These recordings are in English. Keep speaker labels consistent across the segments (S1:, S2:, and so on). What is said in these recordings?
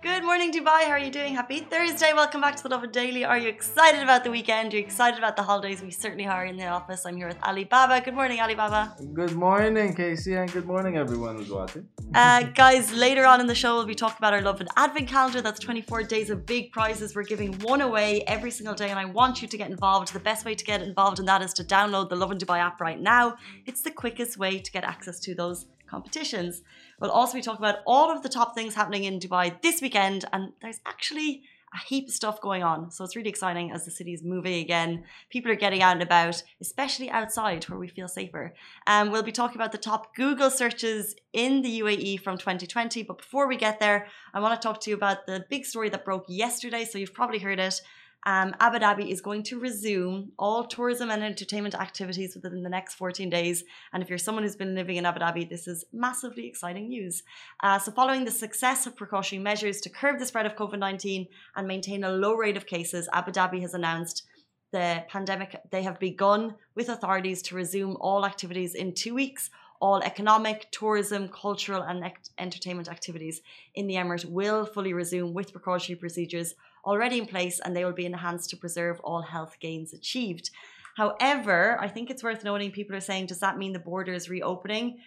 S1: Good morning, Dubai. How are you doing? Happy Thursday. Welcome back to the Lovin Daily. Are you excited about the weekend? Are you excited about the holidays? We certainly are in the office. I'm here with Ali Baba. Good morning, Ali Baba.
S2: Good morning, Casey, and good morning, everyone who's watching.
S1: Uh, guys, later on in the show, we'll be talking about our Lovin Advent calendar. That's 24 days of big prizes. We're giving one away every single day, and I want you to get involved. The best way to get involved in that is to download the Lovin Dubai app right now. It's the quickest way to get access to those competitions. We'll also be talking about all of the top things happening in Dubai this weekend, and there's actually a heap of stuff going on. So it's really exciting as the city is moving again. People are getting out and about, especially outside where we feel safer. And um, we'll be talking about the top Google searches in the UAE from 2020. But before we get there, I want to talk to you about the big story that broke yesterday. So you've probably heard it um, Abu Dhabi is going to resume all tourism and entertainment activities within the next 14 days. And if you're someone who's been living in Abu Dhabi, this is massively exciting news. Uh, so, following the success of precautionary measures to curb the spread of COVID 19 and maintain a low rate of cases, Abu Dhabi has announced the pandemic, they have begun with authorities to resume all activities in two weeks. All economic, tourism, cultural, and entertainment activities in the Emirate will fully resume with precautionary procedures already in place and they will be enhanced to preserve all health gains achieved. However, I think it's worth noting people are saying, does that mean the border is reopening?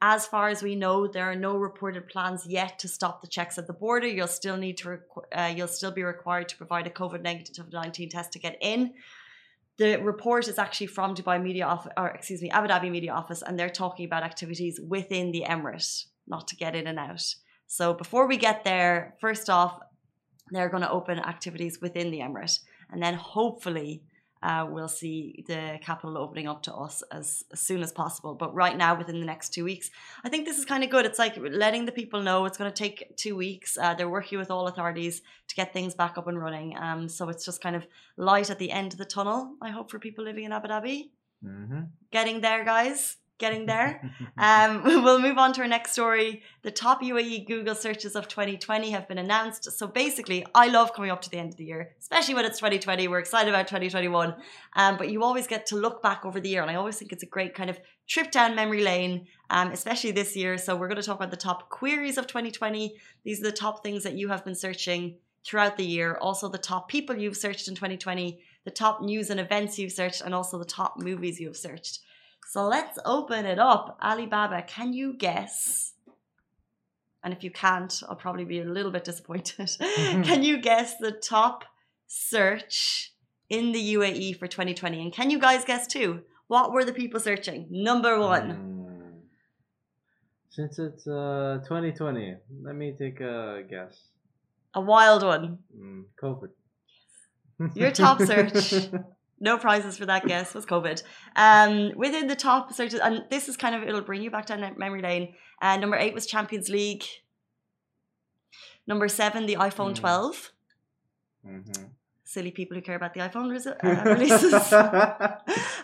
S1: As far as we know, there are no reported plans yet to stop the checks at the border. You'll still need to, uh, you'll still be required to provide a COVID negative 19 test to get in. The report is actually from Dubai Media Office, or excuse me, Abu Dhabi Media Office, and they're talking about activities within the Emirate, not to get in and out. So before we get there, first off, they're going to open activities within the Emirate. And then hopefully uh, we'll see the capital opening up to us as, as, soon as possible. But right now, within the next two weeks, I think this is kind of good. It's like letting the people know it's going to take two weeks. Uh, they're working with all authorities to get things back up and running. Um, so it's just kind of light at the end of the tunnel, I hope, for people living in Abu Dhabi. Mm-hmm. Getting there, guys getting there. Um, we'll move on to our next story. The top UAE Google searches of 2020 have been announced. So basically, I love coming up to the end of the year, especially when it's 2020. We're excited about 2021. Um, but you always get to look back over the year. And I always think it's a great kind of trip down memory lane, um, especially this year. So we're going to talk about the top queries of 2020. These are the top things that you have been searching throughout the year. Also, the top people you've searched in 2020, the top news and events you've searched, and also the top movies you've searched. So let's open it up. Ali Baba, can you guess? And if you can't, I'll probably be a little bit disappointed. can you guess the top search in the UAE for 2020? And can you guys guess too? What were the people searching? Number one. Mm.
S2: Since it's uh, 2020, let me take a guess.
S1: A wild one.
S2: Mm, COVID.
S1: Your top search no prizes for that guess was COVID. Um, within the top searches, and this is kind of it'll bring you back down memory lane. Uh, number eight was Champions League. Number seven, the iPhone mm. 12. Mm-hmm silly people who care about the iPhone uh, releases. I'm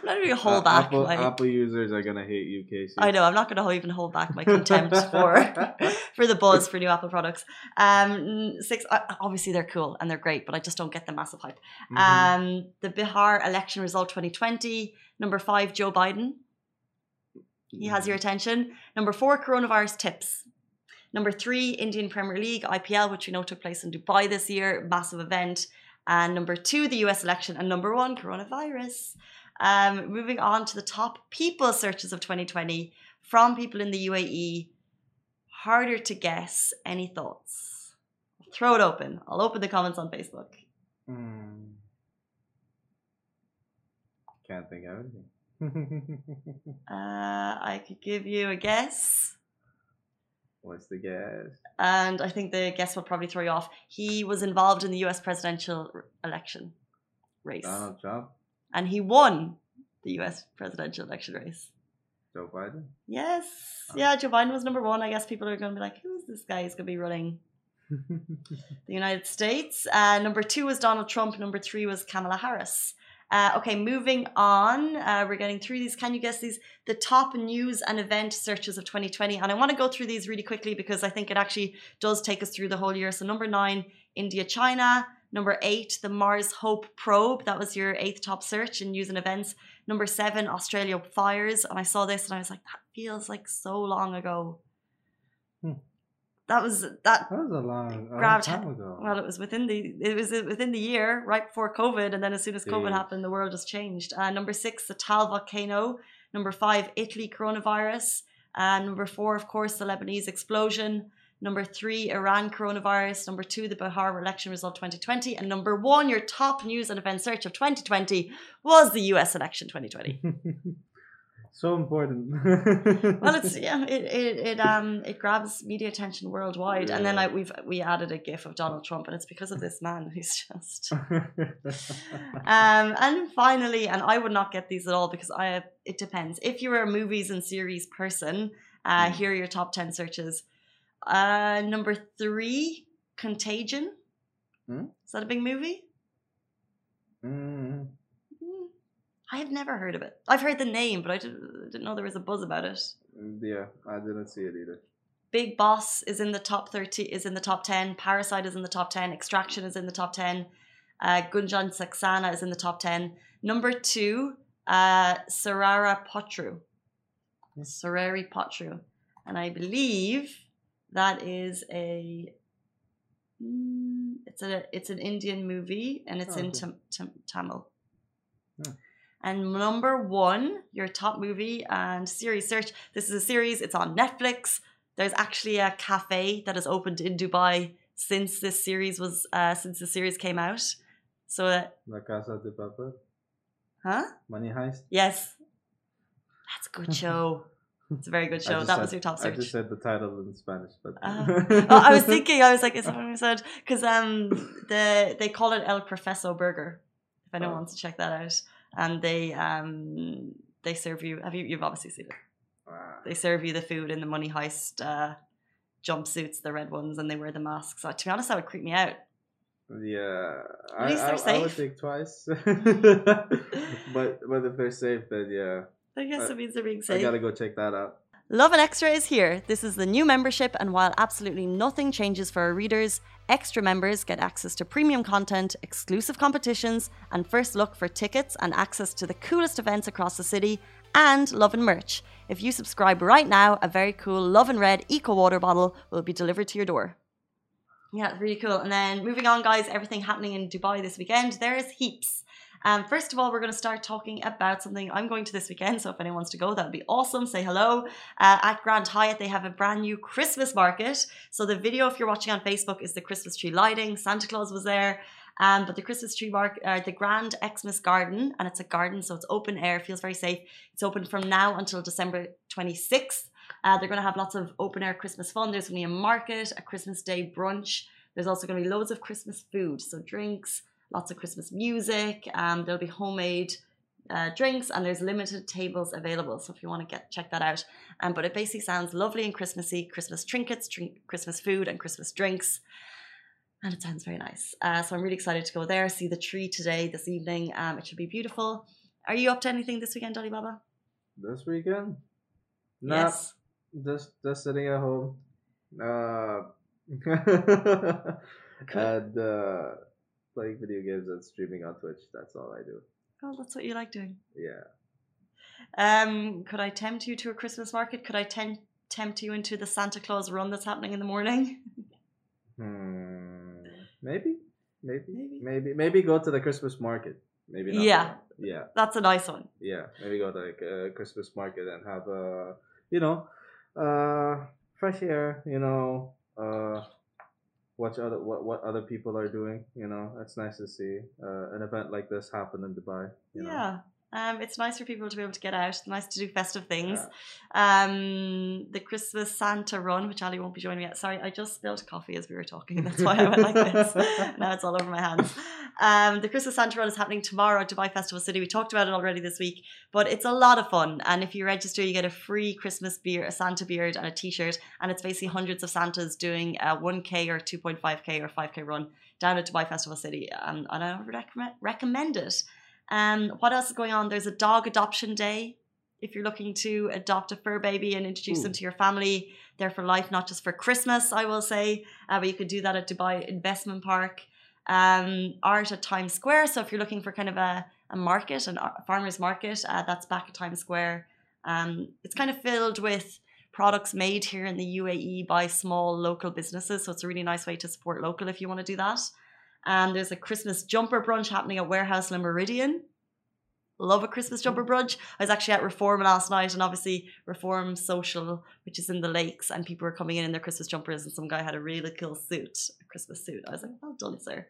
S1: not going to hold uh, back.
S2: Apple, my, Apple users are going to hate you, Casey.
S1: I know. I'm not going to even hold back my contempt for for the buzz for new Apple products. Um, six. Uh, obviously, they're cool and they're great, but I just don't get the massive hype. Mm-hmm. Um, the Bihar election result 2020. Number five, Joe Biden. He has your attention. Number four, coronavirus tips. Number three, Indian Premier League, IPL, which we know took place in Dubai this year, massive event and number two, the US election, and number one, coronavirus. Um, moving on to the top people searches of 2020 from people in the UAE. Harder to guess. Any thoughts? throw it open. I'll open the comments on Facebook.
S2: Mm. Can't think of anything.
S1: uh, I could give you a guess.
S2: What's the guess?
S1: And I think the guess will probably throw you off. He was involved in the US presidential election race.
S2: Donald Trump?
S1: And he won the US presidential election race.
S2: Joe Biden?
S1: Yes. Oh. Yeah, Joe Biden was number one. I guess people are going to be like, who's this guy who's going to be running the United States? Uh, number two was Donald Trump. Number three was Kamala Harris. Uh, okay, moving on. Uh, we're getting through these. Can you guess these? The top news and event searches of 2020. And I want to go through these really quickly because I think it actually does take us through the whole year. So, number nine, India, China. Number eight, the Mars Hope probe. That was your eighth top search in news and events. Number seven, Australia fires. And I saw this and I was like, that feels like so long ago. That was that.
S2: That was a long, a long
S1: Grabbed-
S2: time ago.
S1: Well, it was within the it was within the year, right before COVID, and then as soon as COVID happened, the world has changed. Uh, number six, the Taal volcano. Number five, Italy coronavirus. Uh, number four, of course, the Lebanese explosion. Number three, Iran coronavirus. Number two, the Bihar election result 2020. And number one, your top news and event search of 2020 was the US election 2020.
S2: so important.
S1: Well, it's yeah, it, it it um it grabs media attention worldwide, and then like we've we added a GIF of Donald Trump, and it's because of this man who's just um and finally, and I would not get these at all because I it depends. If you're a movies and series person, uh,
S2: Mm.
S1: here are your top ten searches. Uh, number three, Contagion.
S2: Hmm?
S1: Is that a big movie?
S2: Mm.
S1: I have never heard of it. I've heard the name, but I didn't, didn't know there was a buzz about it.
S2: Yeah, I didn't see it either.
S1: Bigg Boss is in the top 30 is in the top 10. Parasite is in the top 10. Extraction is in the top 10. Uh, Gunjan Saxena is in the top 10. Number 2, uh Sarara Potru. Soorarai Pottru. And I believe that is a mm, it's a it's an Indian movie and it's
S2: Oh,
S1: in
S2: okay.
S1: tam, tam, Tamil.
S2: Hmm.
S1: And number one, your top movie and series search. This is a series. It's on Netflix. There's actually a cafe that has opened in Dubai since this series was uh, since the series came out. So, uh,
S2: La Casa de Papel,
S1: huh?
S2: Money Heist.
S1: Yes, that's a good show. It's a very good show. That
S2: said-
S1: was your top search.
S2: I just said the title in Spanish, but
S1: oh, I was thinking, I was like, is that what I said? Because um, the they call it El Profeso Burger. If anyone
S2: Oh.
S1: wants to check that out, and they um they serve you. Have you? You've obviously seen it. They serve you the food in the money heist uh, jumpsuits, the red ones, and they wear the masks. So, to be honest, that would creep me out.
S2: yeah,
S1: At
S2: I,
S1: least
S2: I,
S1: they're
S2: I would
S1: safe.
S2: think twice. but but if they're safe, then yeah,
S1: I guess
S2: Uh,
S1: it means they're being safe.
S2: I gotta go check that out.
S1: Lovin Extra is here. This is the new membership, and while absolutely nothing changes for our readers, extra members get access to premium content, exclusive competitions, and first look for tickets and access to the coolest events across the city, and Lovin merch. If you subscribe right now, a very cool Lovin Red Eco Water bottle will be delivered to your door. Yeah, really cool. And then moving on, guys, everything happening in Dubai this weekend. There is heaps. Um, first of all, we're going to start talking about something I'm going to this weekend. So if anyone wants to go, that would be awesome. Say hello. Uh, at Grand Hyatt, they have a brand new Christmas market. So the video, if you're watching on Facebook, is the Christmas tree lighting. Santa Claus was there. Um, but the Christmas tree market, uh, the Grand Xmas Garden, and it's a garden, so it's open air, feels very safe. It's open from now until December 26th. Uh, they're going to have lots of open air Christmas fun. There's going to be a market, a Christmas Day brunch. There's also going to be loads of Christmas food, so drinks, lots of Christmas music. Um, there'll be homemade uh, drinks, and there's limited tables available. So if you want to get check that out, um, but it basically sounds lovely and Christmassy. Christmas trinkets, drink, Christmas food, and Christmas drinks. And it sounds very nice. Uh, so I'm really excited to go there, see the tree today, this evening. Um, it should be beautiful. Are you up to anything this weekend, Ali Baba?
S2: This weekend? Nah,
S1: Yes.
S2: just just sitting at home. Uh, and uh, playing video games and streaming on Twitch. That's all I do.
S1: Oh, that's what you like doing.
S2: Yeah.
S1: Um, could I tempt you to a Christmas market? Could I tem- tempt you into the Santa Claus run that's happening in the morning?
S2: Hmm. Maybe. Maybe.
S1: Maybe.
S2: Maybe. Maybe go to the Christmas market. Maybe not.
S1: Yeah.
S2: that. Yeah.
S1: That's a nice one.
S2: Yeah. Maybe go to like a Christmas market and have a, you know, uh, fresh air. You know, uh, watch other what what other people are doing. You know, it's nice to see uh, an event like this happen in Dubai. You know?
S1: Um, it's nice for people to be able to get out. Nice to do festive things.
S2: Yeah.
S1: Um, the Christmas Santa run, which Ali won't be joining me at. Sorry, I just spilled coffee as we were talking. That's why I went like this. now it's all over my hands. Um, the Christmas Santa run is happening tomorrow at Dubai Festival City. We talked about it already this week, but it's a lot of fun. And if you register, you get a free Christmas beard, a Santa beard, and a T-shirt. And it's basically hundreds of Santas doing a 1k or 2.5k or 5k run down at Dubai Festival City. Um, and I would recommend it. Um, what else is going on? There's a dog adoption day if you're looking to adopt a fur baby and introduce Ooh. them to your family. They're for life, not just for Christmas, I will say. Uh, but you could do that at Dubai Investment Park. Um, art at Times Square. So if you're looking for kind of a, a market, a farmer's market, uh, that's back at Times Square. Um, it's kind of filled with products made here in the UAE by small local businesses. So it's a really nice way to support local if you want to do that. And there's a Christmas jumper brunch happening at Warehouse Le Méridien. Love a Christmas jumper brunch. I was actually at Reform last night, and obviously Reform Social, which is in the lakes, and people were coming in in their Christmas jumpers, and some guy had a really cool suit, a Christmas suit. I was like, well done, sir.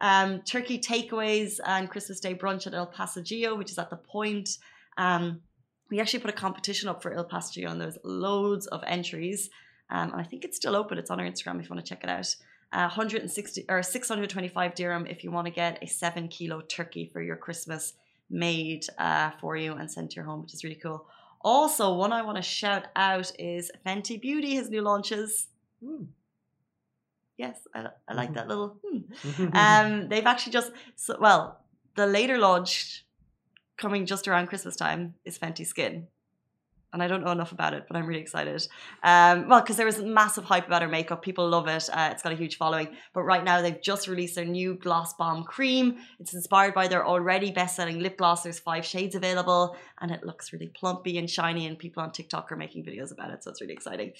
S1: Um, turkey takeaways and Christmas Day brunch at Il Passaggio, which is at the point. Um, we actually put a competition up for Il Passaggio, and there's loads of entries. Um, and I think it's still open. It's on our Instagram if you want to check it out. Uh, 160 or 625 dirham if you want to get a seven kilo turkey for your Christmas made uh, for you and sent to your home, which is really cool. Also, one I want to shout out is Fenty Beauty, his new launches. Mm. Yes, I, I like that little. Hmm. um, they've actually just so, well, the later launch coming just around Christmas time is Fenty Skin and I don't know enough about it, but I'm really excited. Um, well, because there was massive hype about her makeup. People love it. Uh, it's got a huge following. But right now, they've just released their new Gloss Bomb Cream. It's inspired by their already best selling lip gloss. There's five shades available, and it looks really plumpy and shiny. And people on TikTok are making videos about it. So it's really exciting.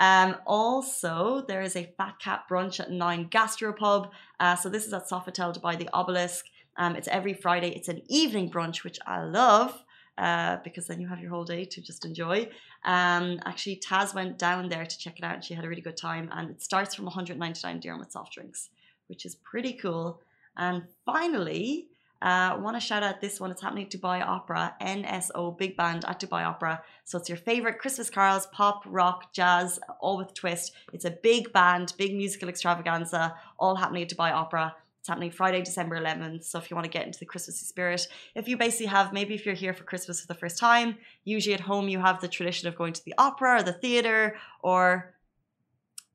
S1: Um, also, there is a Fat Cat brunch at Nine Gastropub. Uh, so this is at Sofitel Dubai the Obelisk. Um, it's every Friday. It's an evening brunch, which I love uh, because then you have your whole day to just enjoy. Um, actually, Taz went down there to check it out and she had a really good time. And it starts from 199 dirham with soft drinks, which is pretty cool. And finally, uh, I want to shout out this one. It's happening at Dubai Opera, NSO Big Band at Dubai Opera. So it's your favorite Christmas carols, pop, rock, jazz, all with twist. It's a big band, big musical extravaganza, all happening at Dubai Opera. It's happening Friday, December 11th. So if you want to get into the Christmassy spirit, if you basically have, maybe if you're here for Christmas for the first time, usually at home you have the tradition of going to the opera or the theatre or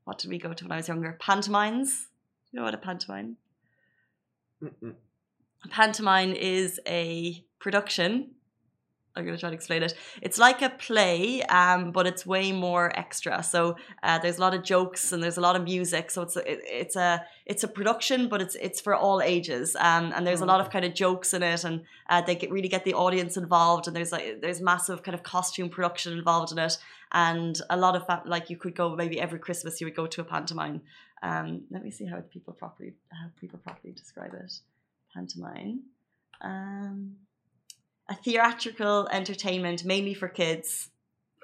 S1: what did we go to when I was younger? Pantomimes. You know what a pantomime? Mm-mm. A pantomime is a production I'm going to try to explain it. It's like a play, um, but it's way more extra. So uh, there's a lot of jokes and there's a lot of music. So it's a, it's a it's a production, but it's it's for all ages. Um, and there's a lot of kind of jokes in it, and uh, they get, really get the audience involved. And there's like there's massive kind of costume production involved in it, and a lot of that. Like you could go maybe every Christmas you would go to a pantomime. Um, let me see how people properly how people properly describe it. Pantomime. Um, a theatrical entertainment mainly for kids.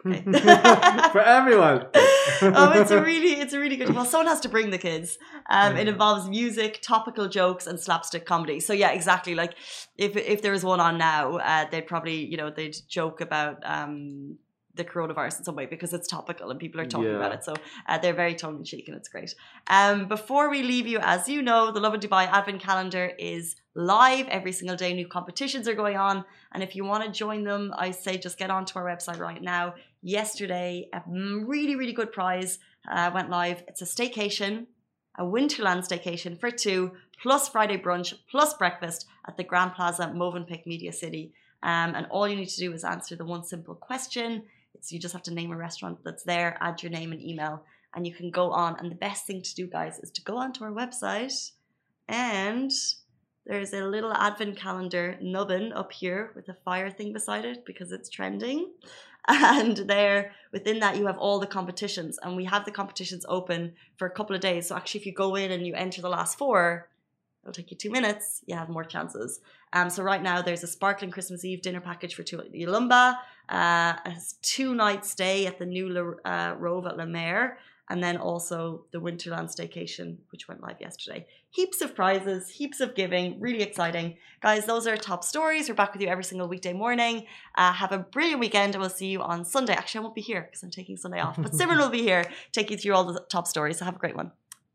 S2: Okay. for everyone.
S1: oh, it's a really, it's a really good. Well, someone has to bring the kids. Um, it involves music, topical jokes, and slapstick comedy. So yeah, exactly. Like if if there was one on now, uh, they'd probably, you know, they'd joke about um the coronavirus in some way because it's topical and people are talking yeah. about it. So uh, they're very tongue in cheek and it's great. Um, before we leave you, as you know, the Lovin Dubai Advent Calendar is live every single day. New competitions are going on. And if you want to join them, I say just get onto our website right now. Yesterday, a really, really good prize uh, went live. It's a staycation, a Winterland staycation for two, plus Friday brunch, plus breakfast at the Grand Plaza, Movenpick Media City. Um, and all you need to do is answer the one simple question. It's you just have to name a restaurant that's there, add your name and email, and you can go on. And the best thing to do, guys, is to go onto our website and there's a little advent calendar nubbin up here with a fire thing beside it because it's trending. And there within that you have all the competitions and we have the competitions open for a couple of days. So actually if you go in and you enter the last four, it'll take you two minutes, you have more chances. Um, so right now there's a sparkling Christmas Eve dinner package for two Yalumba, uh, a two night stay at the new uh, Rove at La Mer, and then also the Winterland staycation, which went live yesterday. Heaps of prizes, heaps of giving, really exciting. Guys, those are top stories. We're back with you every single weekday morning. Uh, have a brilliant weekend, and we'll see you on Sunday. Actually, I won't be here because I'm taking Sunday off, but Simran will be here, take you through all the top stories. So have a great one.